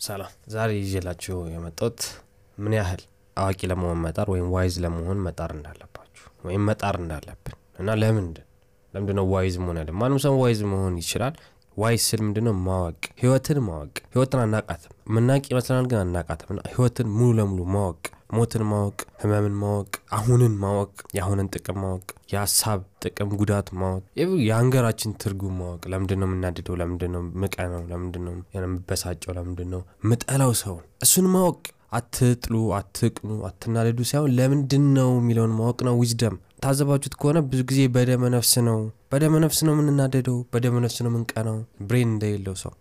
ሰላም። ዛሬ ይዤላችሁ የመጣሁት ምን ያህል አዋቂ ለመሆን መጣር ወይም wise ለመሆን መጣር እንዳለባችሁ ወይም መጣር እንዳለብን እና ለምንድን? ለምንድን ነው wise መሆን ያለ ማንም ሰው wise መሆን ይችላል። wise ስል ምንድነው? ማወቅ ህይወትን ማወቅ። ህይወትን አናቃትም። ምናቅ ይመስለናል ግን አናቃትም። ህይወትን ሙሉ ለሙሉ ማወቅ ሞትን ማወቅ ህመምን ማወቅ አሁንን ማወቅ የአሁንን ጥቅም ማወቅ የሀሳብ ጥቅም ጉዳት ማወቅ የሀንገራችን ትርጉም ማወቅ። ለምንድን ነው የምናድደው? ለምንድን ነው ምንቀናው ለምንድን የምበሳጨው? ለምንድን ነው ምጠላው ሰውን እሱን ማወቅ። አትጥሉ አትቅኑ አትናደዱ ሳይሆን ለምንድን ነው የሚለውን ማወቅ ነው ዊዝደም ታዘባችሁት ከሆነ ብዙ ጊዜ በደመ ነፍስ ነው። በደመ ነፍስ ነው የምንናደደው በደመ ነፍስ ነው የምንቀናው። brain እንደሌለው ሰው።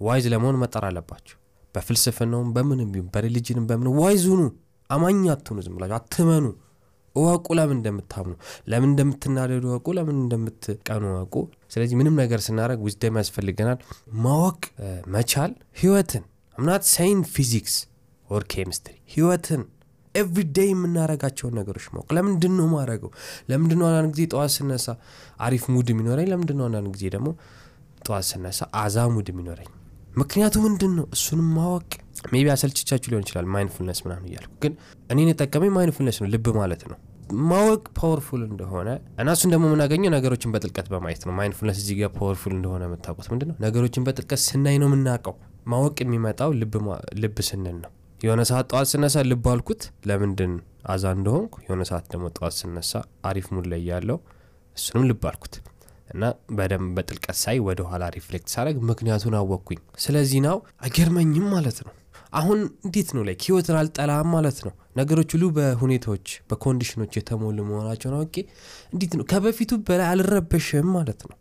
wise ለመሆን መጣር አለባችሁ በፍልስፍናውም በምንም ቢሆን በ religion ም በምን wise ሁኑ አማኝ አትሁኑ ዝም ብላችሁ አትመኑ። እወቁ ለምን እንደምታምኑ ለምን እንደምትናደዱ እወቁ ለምን እንደምትቀኑ እወቁ። ስለዚህ ምንም ነገር ስናደረግ ዊዝደም ያስፈልገናል። ማወቅ መቻል ህይወትን። አምናት ሳይሆን physics or chemistry ህይወትን። everyday የምናረጋቸውን ነገሮች ማወቅ። ለምንድን ነው ማደርገው ለምንድን ነው አንዳንድ ጊዜ ጠዋት ስነሳ አሪፍ mood የሚኖረኝ? ለምንድን ነው አንዳንድ ጊዜ ደግሞ ጠዋት ስነሳ አዛ mood የሚኖረኝ ምክንያቱ ምንድን ነው እሱንም ማወቅ maybe አሰልችቻችሁ ሊሆን ይችላል mindfulness ምናምን እያልኩ ግን እኔን የጠቀመኝ mindfulness ነው ልብ ማለት ነው። ማወቅ powerful እንደሆነ እና እሱን ደግሞ የምናገኘው ነገሮችን በጥልቀት በማየት ነው። mindfulness እዚህ ጋር powerful እንደሆነ የምታውቁት ምንድን ነው ነገሮችን በጥልቀት ስናይ ነው የምናውቀው። ማወቅ የሚመጣው ልብ ስንል ነው። የሆነ ሰዓት ጠዋት ስነሳ ልብ አልኩት ለምንድን አዛ እንደሆንኩ? የሆነ ሰዓት ደግሞ ጠዋት ስነሳ አሪፍ mood ላይ ያለሁት እሱንም ልብ አልኩት እና በደንብ በጥልቀት ሳይ ወደ ኋላ reflect ሳደርግ ምክንያቱን አወቅኩኝ። ስለዚህ now አይገርመኝም ማለት ነው። አሁን እንዴት ነው ላይ ህይወትን አልጠላም ማለት ነው? ነገሮች ሁሉ በሁኔታዎች በ condition ኦች የተሞሉ መሆናቸውን አውቄ እንዴት ነው? ከበፊቱ በላይ አልረበሽም ማለት ነው።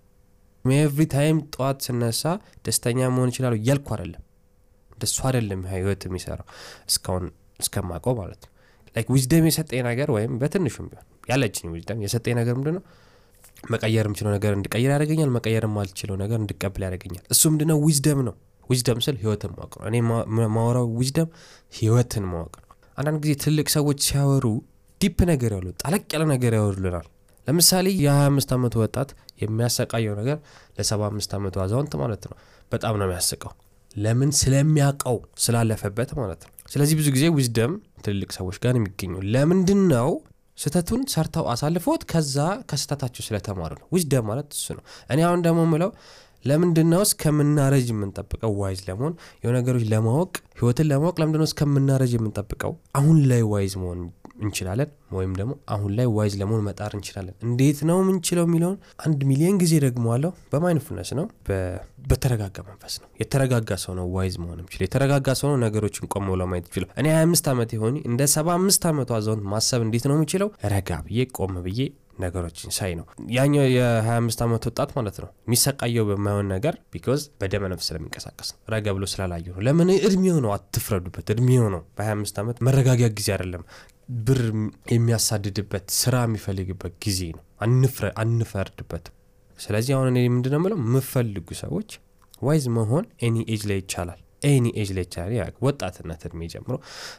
every time ጠዋት ስነሳ ደስተኛ መሆን ይቻላል እያልኩ አይደለም። እንደሱ አይደለም ህይወት የሚሰራው እስካሁን እስከማቀው ማለት ነው። wisdom የሰጠኝ ነገር ወይም በትንሹም ቢሆን ያለችኝ wisdom የሰጠኝ ነገር ምንድን ነው መቀየር የምችለው ነገር እንድቀይር ያደርገኛል መቀየር የማልችለው ነገር እንድቀበል ያደርገኛል እሱ ምንድነው? wisdom ነው። wisdom ስል ህይወትን ማወቅ ነው። እኔ ማወራው wisdom ህይወትን ማወቅ ነው። አንዳንድ ጊዜ ትልቅ ሰዎች ሲያወሩ deep ነገር ያሉ ጠለቅ ያለ ነገር ያወሩልናል። ለምሳሌ የ25 ዓመቱ ወጣት የሚያሰቃየው ነገር ለ75 ዓመቱ አዛውንት ማለት ነው። በጣም ነው የሚያስቀው። ለምን? ስለሚያውቀው ስላለፈበት ማለት ነው። ስለዚህ ብዙ ጊዜ wisdom ትልልቅ ሰዎች ጋር የሚገኘው። ለምንድን ነው ስህተቱን ሰርተው አሳልፎት ከዛ ከስህተታቸው ስለተማሩ ነው። wisdom ማለት እሱ ነው። እኔ አሁን ደግሞ ምለው ለምንድን ነው እስከምናረጅ የምንጠብቀው? wise ለመሆን የሆነ ነገሮች ለማወቅ ህይወትን ለማወቅ ለምንድነው እስከምናረጅ የምንጠብቀው? አሁን ላይ wise መሆን እንችላለን ወይም ደግሞ አሁን ላይ wise ለመሆን መጣር እንችላለን። እንዴት ነው ምንችለው የሚለውን አንድ ሚሊዮን ጊዜ ደግሜ አለሁ። በ mindfulness ነው በተረጋጋ መንፈስ ነው። የተረጋጋ ሰው ነው wise መሆን የሚችለው። የተረጋጋ ሰው ነው ነገሮችን ቆም ብሎ ማየት እኔ 25 ዓመት የሆንኩ እንደ 75 ዓመቱ አዛውንት ማሰብ እንዴት ነው የምችለው? ረጋ ብዬ ቆም ብዬ ነገሮችን ሳይ ነው። ያኛው የ25 ዓመት ወጣት ማለት ነው የሚሰቃየው በማይሆን ነገር because በደመ ነፍስ ስለሚንቀሳቀስ ነው። ረጋ ብሎ ስላላየው ነው። ለምን? እድሜው ነው። አትፍረዱበት። እድሜው ነው። በ25 ዓመት መረጋጊያ ጊዜ አይደለም። ብር የሚያሳድድበት ስራ የሚፈልግበት ጊዜ ነው። አንፈርድበት። ስለዚህ አሁን እኔ ምንድነው ምለው የምፈልጉ ሰዎች wise መሆን any age ላይ ይቻላል any age ይቻላል ወጣትነት እድሜ ጀምሮ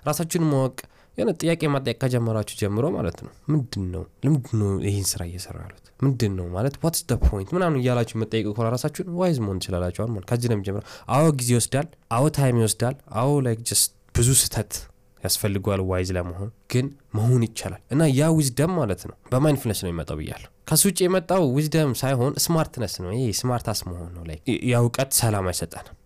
ራሳችሁን ማወቅ የሆነ ጥያቄ መጠየቅ ከጀመራችሁ ጀምሮ ማለት ነው። ምንድን ነው ለምንድን ነው ይህን ስራ እየሰራሁ ያለሁት? ምንድን ነው ማለት what's the point ምናምን እያላችሁ መጠየቅ ከሆነ ራሳችሁን wise መሆን ትችላላችሁ ማለት ከዚህ ነው የሚጀምረው አዎ ጊዜ ይወስዳል አዎ time ይወስዳል አዎ like just ብዙ ስህተት ያስፈልገዋል wise ለመሆን ግን መሆን ይቻላል። እና ያ wisdom ማለት ነው በ mindfulness ነው የሚመጣው ብያለሁ። ከሱ ውጭ የመጣው wisdom ሳይሆን smartness ነው። ይሄ smartass መሆን ነው። like እውቀት ሰላም አይሰጠንም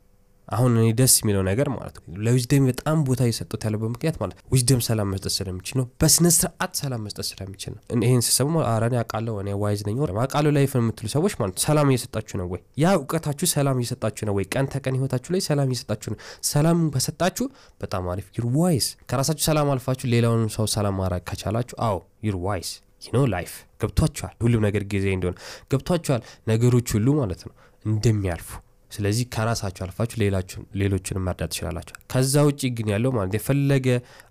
አሁን እኔ ደስ የሚለው ነገር ማለት ነው ለ wisdom በጣም ቦታ የሰጡት ያለበት ምክንያት ማለት wisdom ሰላም መስጠት ስለሚችል ነው። በስነ ስርዓት ሰላም መስጠት ስለሚችል ነው። ይህን ስታስቡ አረ እኔ አውቃለሁ እኔ wise ነኝ አውቃለሁ life የምትሉ ሰዎች ማለት ሰላም እየሰጣችሁ ነው ወይ? ያ እውቀታችሁ ሰላም እየሰጣችሁ ነው ወይ? ቀን ተቀን ህይወታችሁ ላይ ሰላም እየሰጣችሁ ነው። ሰላም ከሰጣችሁ በጣም አሪፍ። you're wise ከራሳችሁ ሰላም አልፋችሁ ሌላውንም ሰው ሰላም ማድረግ ከቻላችሁ አዎ you're wise know life ገብቷችኋል። ሁሉም ነገር ጊዜ እንደሆነ ገብቷችኋል። ነገሮች ሁሉ ማለት ነው እንደሚያልፉ ስለዚህ ከራሳችሁ አልፋችሁ ሌሎችን መርዳት ትችላላችሁ። ከዛ ውጭ ግን ያለው ማለት የፈለገ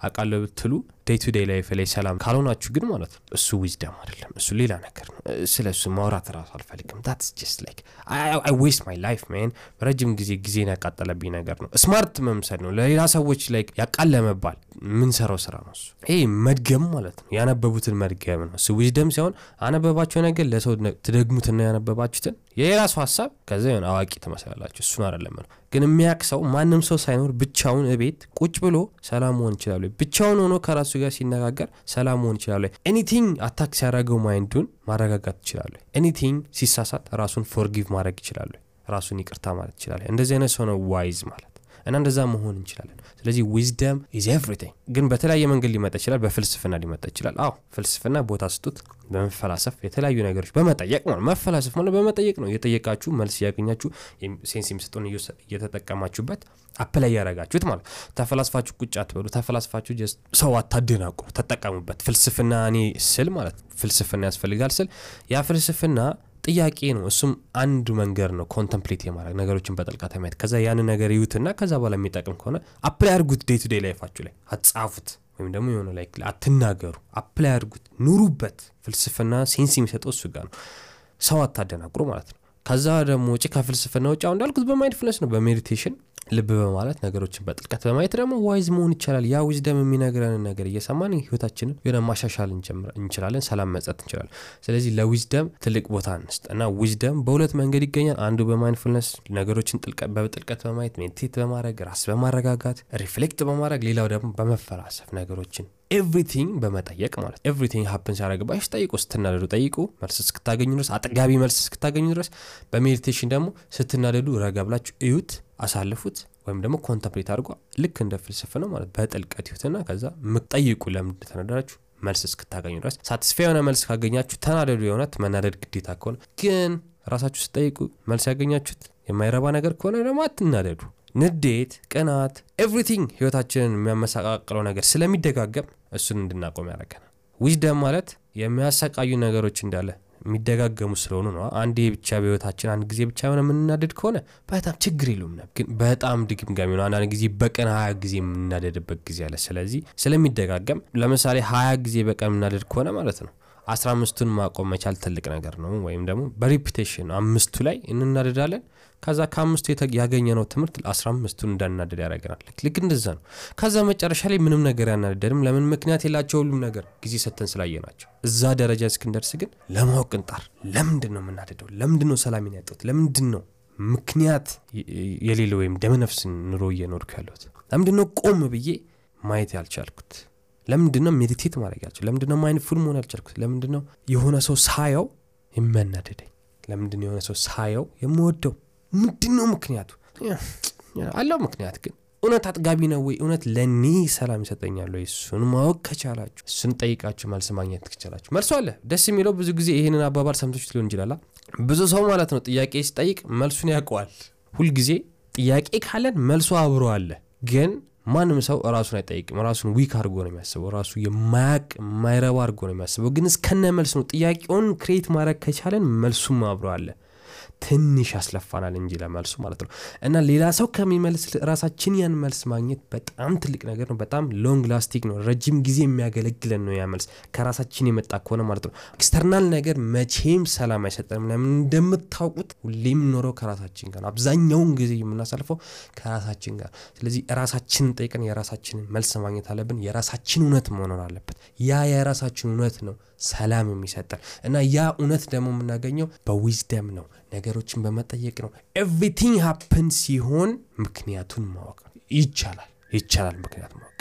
አቃለሁ ብትሉ day to day life ላይ ሰላም ካልሆናችሁ ግን ማለት ነው እሱ wisdom አይደለም እሱ ሌላ ነገር ነው። ስለ እሱ ማውራት ራሱ አልፈልግም። that's just like I waste my life man ረጅም ጊዜ ጊዜን ያቃጠለብኝ ነገር ነው። smart መምሰል ነው። ለሌላ ሰዎች like ያቃል መባል የምንሰራው ስራ ነው እሱ? ይህ መድገም ማለት ነው። ያነበቡትን መድገም ነው። እሱ wisdom ሲሆን ያነበባችሁትን ነገር ለሰው ትደግሙትና ያነበባችሁትን የራሱ ሀሳብ ከዛ የሆነ አዋቂ ትመስላላችሁ። እሱን አይደለም ነው ግን የሚያቅ ሰው ማንም ሰው ሳይኖር ብቻውን እቤት ቁጭ ብሎ ሰላም መሆን ይችላሉ ብቻውን ሆኖ ከራሱ ጋር ሲነጋገር ሰላም መሆን ይችላሉ anything attack ሲያደርገው mind ኡን ማረጋጋት ይችላሉ anything ሲሳሳት ራሱን forgive ማድረግ ይችላሉ ራሱን ይቅርታ ማለት ይችላል እንደዚህ አይነት ሰው ነው wise ማለት እና እንደዛ መሆን እንችላለን። ስለዚህ wisdom is everything ግን በተለያየ መንገድ ሊመጣ ይችላል በፍልስፍና ሊመጣ ይችላል። አዎ ፍልስፍና ቦታ ስጡት በመፈላሰፍ የተለያዩ ነገሮች በመጠየቅ ማለት መፈላሰፍ ማለት በመጠየቅ ነው። እየጠየቃችሁ መልስ እያገኛችሁ sense የሚሰጡን እየተጠቀማችሁበት apply ያረጋችሁት ማለት ተፈላስፋችሁ ቁጭ አትበሉ። ተፈላስፋችሁ ሰው አታደናቁሩ ተጠቀሙበት። ፍልስፍና እኔ ስል ማለት ፍልስፍና ያስፈልጋል ስል ያ ፍልስፍና ጥያቄ ነው። እሱም አንዱ መንገድ ነው contemplate የማድረግ ነገሮችን በጥልቀት ማየት ከዛ ያንን ነገር ይዩትና ከዛ በኋላ የሚጠቅም ከሆነ apply አድርጉት day to day life ኣችሁ ላይ። አትጻፉት ወይም ደግሞ የሆነ ላይ አትናገሩ። apply አድርጉት ኑሩበት። ፍልስፍና sense የሚሰጠው እሱ ጋር ነው። ሰው አታደናቁሩ ማለት ነው ከዛ ደግሞ ውጭ ከፍልስፍና ውጭ አሁን እንዳልኩት በ mindfulness ነው። በ meditation ልብ በማለት ነገሮችን በጥልቀት በማየት ደግሞ wise መሆን ይቻላል። ያ wisdom የሚነግረንን ነገር እየሰማን ህይወታችንን የሆነ ማሻሻል እንችላለን ሰላም መስጠት እንችላለን። ስለዚህ ለ wisdom ትልቅ ቦታ እንስጥ እና wisdom በሁለት መንገድ ይገኛል። አንዱ በ mindfulness ነገሮችን በጥልቀት በማየት meditate በማድረግ ራስ በማረጋጋት reflect በማድረግ ሌላው ደግሞ በመፈላሰፍ ነገሮችን everything በመጠየቅ ማለት everything happen ሲያደረግባችሁ ጠይቁ ስትናደዱ ጠይቁ መልስ እስክታገኙ ድረስ አጥጋቢ መልስ እስክታገኙ ድረስ በ meditation ደግሞ ስትናደዱ ረጋ ብላችሁ እዩት አሳልፉት ወይም ደግሞ contemplate አድርጎ ልክ እንደ ፍልስፍና ማለት በጥልቀት እዩትና ከዛ ምጠይቁ ለምንድን ተናደዳችሁ? መልስ እስክታገኙ ድረስ። ሳትስፋ የሆነ መልስ ካገኛችሁ ተናደዱ የሆነት መናደድ ግዴታ ከሆነ። ግን ራሳችሁ ስጠይቁ መልስ ያገኛችሁት የማይረባ ነገር ከሆነ ደግሞ አትናደዱ። ንዴት ቅናት everything ህይወታችንን የሚያመሰቃቅለው ነገር ስለሚደጋገም እሱን እንድናቆም ያደረገናል። ዊዝደም ማለት የሚያሰቃዩ ነገሮች እንዳለ የሚደጋገሙ ስለሆኑ ነው። አንዴ ብቻ በህይወታችን አንድ ጊዜ ብቻ የሆነ የምናደድ ከሆነ በጣም ችግር የለውም ነበር። ግን በጣም ድግምጋሚ ነው። አንዳንድ ጊዜ በቀን ሀያ ጊዜ የምናደድበት ጊዜ አለ። ስለዚህ ስለሚደጋገም ለምሳሌ ሀያ ጊዜ በቀን የምናደድ ከሆነ ማለት ነው አስራ አምስቱን ማቆም መቻል ትልቅ ነገር ነው። ወይም ደግሞ በሪፒቴሽን አምስቱ ላይ እንናደዳለን ከዛ ከአምስቱ ያገኘነው ትምህርት አስራ አምስቱን እንዳናደድ ያደረገናል ልክ እንደዛ ነው። ከዛ መጨረሻ ላይ ምንም ነገር ያናደድም ለምን? ምክንያት የላቸውም ሁሉም ነገር ጊዜ ሰተን ስላየ ናቸው። እዛ ደረጃ እስክንደርስ ግን ለማወቅ እንጣር። ለምንድን ነው የምናደደው? ለምንድን ነው ሰላሜን ያጣሁት ለምንድን ነው ምክንያት የሌለ ወይም ደመነፍስ ኑሮ እየኖርኩ ያለሁት? ለምንድን ነው ቆም ብዬ ማየት ያልቻልኩት? ለምንድን ነው meditate ማድረግ ያልችል ለምንድን ነው mindful መሆን ያልቻልኩት? ለምንድን ነው የሆነ ሰው ሳየው የሚያናደደኝ ለምንድን የሆነ ሰው ሳየው የምወደው ምንድን ነው ምክንያቱ አለው ምክንያት ግን እውነት አጥጋቢ ነው ወይ? እውነት ለእኔ ሰላም ይሰጠኛል ወይ? እሱን ማወቅ ከቻላችሁ እሱን ጠይቃችሁ መልስ ማግኘት ትችላችሁ መልሶ አለ። ደስ የሚለው ብዙ ጊዜ ይህንን አባባል ሰምታችሁ ሊሆን ይችላል ብዙ ሰው ማለት ነው ጥያቄ ሲጠይቅ መልሱን ያውቀዋል። ሁልጊዜ ጥያቄ ካለን መልሶ አብሮ አለ። ግን ማንም ሰው ራሱን አይጠይቅም። ራሱን weak አድርጎ ነው የሚያስበው። ራሱ የማያቅ የማይረባ አድርጎ ነው የሚያስበው። ግን እስከነ መልሱ ነው ጥያቄውን create ማድረግ ከቻለን መልሱም አብሮ አለ ትንሽ ያስለፋናል እንጂ ለመልሱ ማለት ነው። እና ሌላ ሰው ከሚመልስ ራሳችን ያን መልስ ማግኘት በጣም ትልቅ ነገር ነው። በጣም long lasting ነው። ረጅም ጊዜ የሚያገለግለን ነው ያ መልስ ከራሳችን የመጣ ከሆነ ማለት ነው። external ነገር መቼም ሰላም አይሰጠንም። ለምን? እንደምታውቁት ሁሌ የምኖረው ከራሳችን ጋር አብዛኛውን ጊዜ የምናሳልፈው ከራሳችን ጋር ስለዚህ ራሳችንን ጠይቀን የራሳችንን መልስ ማግኘት አለብን። የራሳችን እውነት መኖር አለበት። ያ የራሳችን እውነት ነው ሰላም የሚሰጠን እና ያ እውነት ደግሞ የምናገኘው በ wisdom ነው። ነገሮችን በመጠየቅ ነው። everything happen ሲሆን ምክንያቱን ማወቅ ይቻላል። ይቻላል ምክንያት ማወቅ።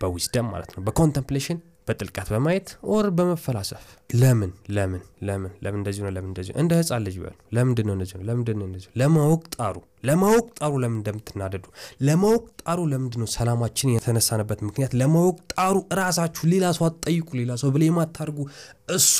በ wisdom ማለት ነው። በ contemplation በጥልቀት በማየት or በመፈላሰፍ? ለምን? ለምን? ለምን? ለምን እንደዚህ ነው? ለምን እንደዚህ እንደ ህፃን ልጅ በሉ። ለምንድን ነው እንደዚህ ነው? ለምንድን ነው እንደዚህ ለማወቅ ጣሩ። ለማወቅ ጣሩ ለምን እንደምትናደዱ? ለማወቅ ጣሩ ለምንድን ነው ሰላማችን የተነሳንበት ምክንያት? ለማወቅ ጣሩ እራሳችሁ ሌላ ሰው አትጠይቁ ሌላ ሰው blame አታርጉ እሱ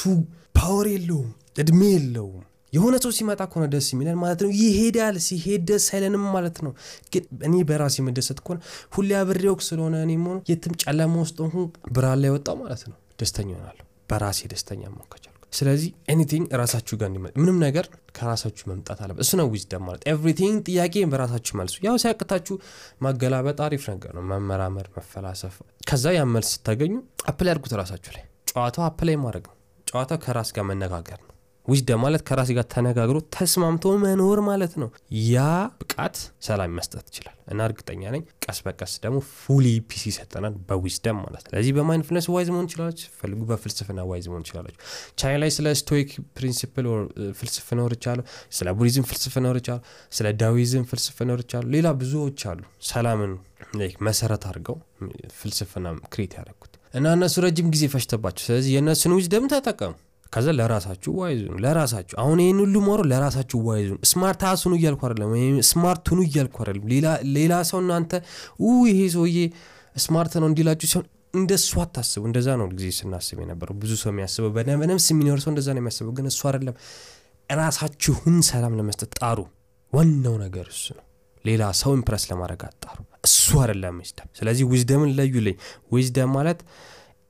power የለውም እድሜ የለውም የሆነ ሰው ሲመጣ ከሆነ ደስ የሚለን ማለት ነው። ይሄዳል ሲሄድ ደስ አይለንም ማለት ነው። ግን እኔ በራሴ መደሰት ከሆነ ሁሌ አብሬው ስለሆነ እኔ ሆነ የትም ጨለማ ውስጥ ሆንኩ ብርሃን ላይ ወጣው ማለት ነው። ደስተኛ እሆናለሁ በራሴ ደስተኛ መሆን ስለዚህ anything ራሳችሁ ጋር እንዲመ ምንም ነገር ከራሳችሁ መምጣት አለ እሱ ነው wisdom ማለት። everything ጥያቄ በራሳችሁ መልሱ። ያው ሲያቅታችሁ ማገላበጥ አሪፍ ነገር ነው። መመራመር መፈላሰፍ ከዛ ያን መልስ ስታገኙ apply አድርጉት ራሳችሁ ላይ። ጨዋታው apply ማድረግ ነው። ጨዋታው ከራስ ጋር መነጋገር ነው wisdom ማለት ከራሴ ጋር ተነጋግሮ ተስማምቶ መኖር ማለት ነው። ያ ብቃት ሰላም መስጠት ይችላል እና እርግጠኛ ነኝ ቀስ በቀስ ደግሞ fully peace ይሰጠናል በ wisdom ማለት ነው። ስለዚህ በ mindfulness wise መሆን ይችላላችሁ፣ ፈልጉ በፍልስፍና wise መሆን ይችላላችሁ። ቻናሌ ላይ ስለ stoic principle ፍልስፍና አውርቻለሁ፣ ስለ Buddhism ፍልስፍና አውርቻለሁ፣ ስለ Daoism ፍልስፍና አውርቻለሁ። ሌላ ብዙዎች አሉ ሰላምን መሰረት አድርገው ፍልስፍና create ያደረጉት እና እነሱ ረጅም ጊዜ ፈጅተባቸው። ስለዚህ የእነሱን wisdom ተጠቀሙ። ከዛ ለራሳችሁ wise ሁኑ ለራሳችሁ አሁን ይህን ሁሉ ሞሮ ለራሳችሁ wise ሁኑ smart ሁኑ እያልኩ አይደለም፣ ወይም smart ሁኑ እያልኩ አይደለም። ሌላ ሰው እናንተ ይሄ ሰውዬ smart ነው እንዲላችሁ ሲሆን እንደሱ አታስቡ። እንደዛ ነው ጊዜ ስናስብ የነበረው ብዙ ሰው የሚያስበው በደመነፍስ የሚኖር ሰው እንደዛ ነው የሚያስበው፣ ግን እሱ አይደለም። ራሳችሁን ሰላም ለመስጠት ጣሩ። ዋናው ነገር እሱ ነው። ሌላ ሰው impress ለማድረግ አትጣሩ። እሱ አይደለም wisdom። ስለዚህ wisdom ን ለዩልኝ። wisdom ማለት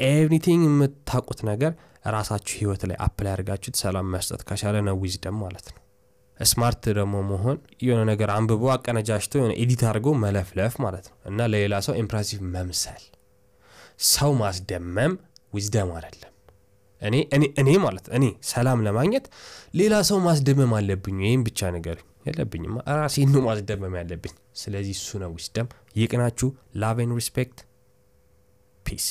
everything የምታውቁት ነገር ራሳችሁ ህይወት ላይ apply አድርጋችሁት ሰላም መስጠት ከቻለ ነው wisdom ማለት ነው። smart ደግሞ መሆን የሆነ ነገር አንብቦ አቀነጃጅቶ የሆነ edit አድርጎ መለፍለፍ ማለት ነው እና ለሌላ ሰው impressive መምሰል፣ ሰው ማስደመም wisdom አይደለም። እኔ እኔ እኔ ማለት እኔ ሰላም ለማግኘት ሌላ ሰው ማስደመም አለብኝ ወይም ብቻ ነገር የለብኝም ራሴን ነው ማስደመም ያለብኝ። ስለዚህ እሱ ነው wisdom። ይቅናችሁ። love and respect peace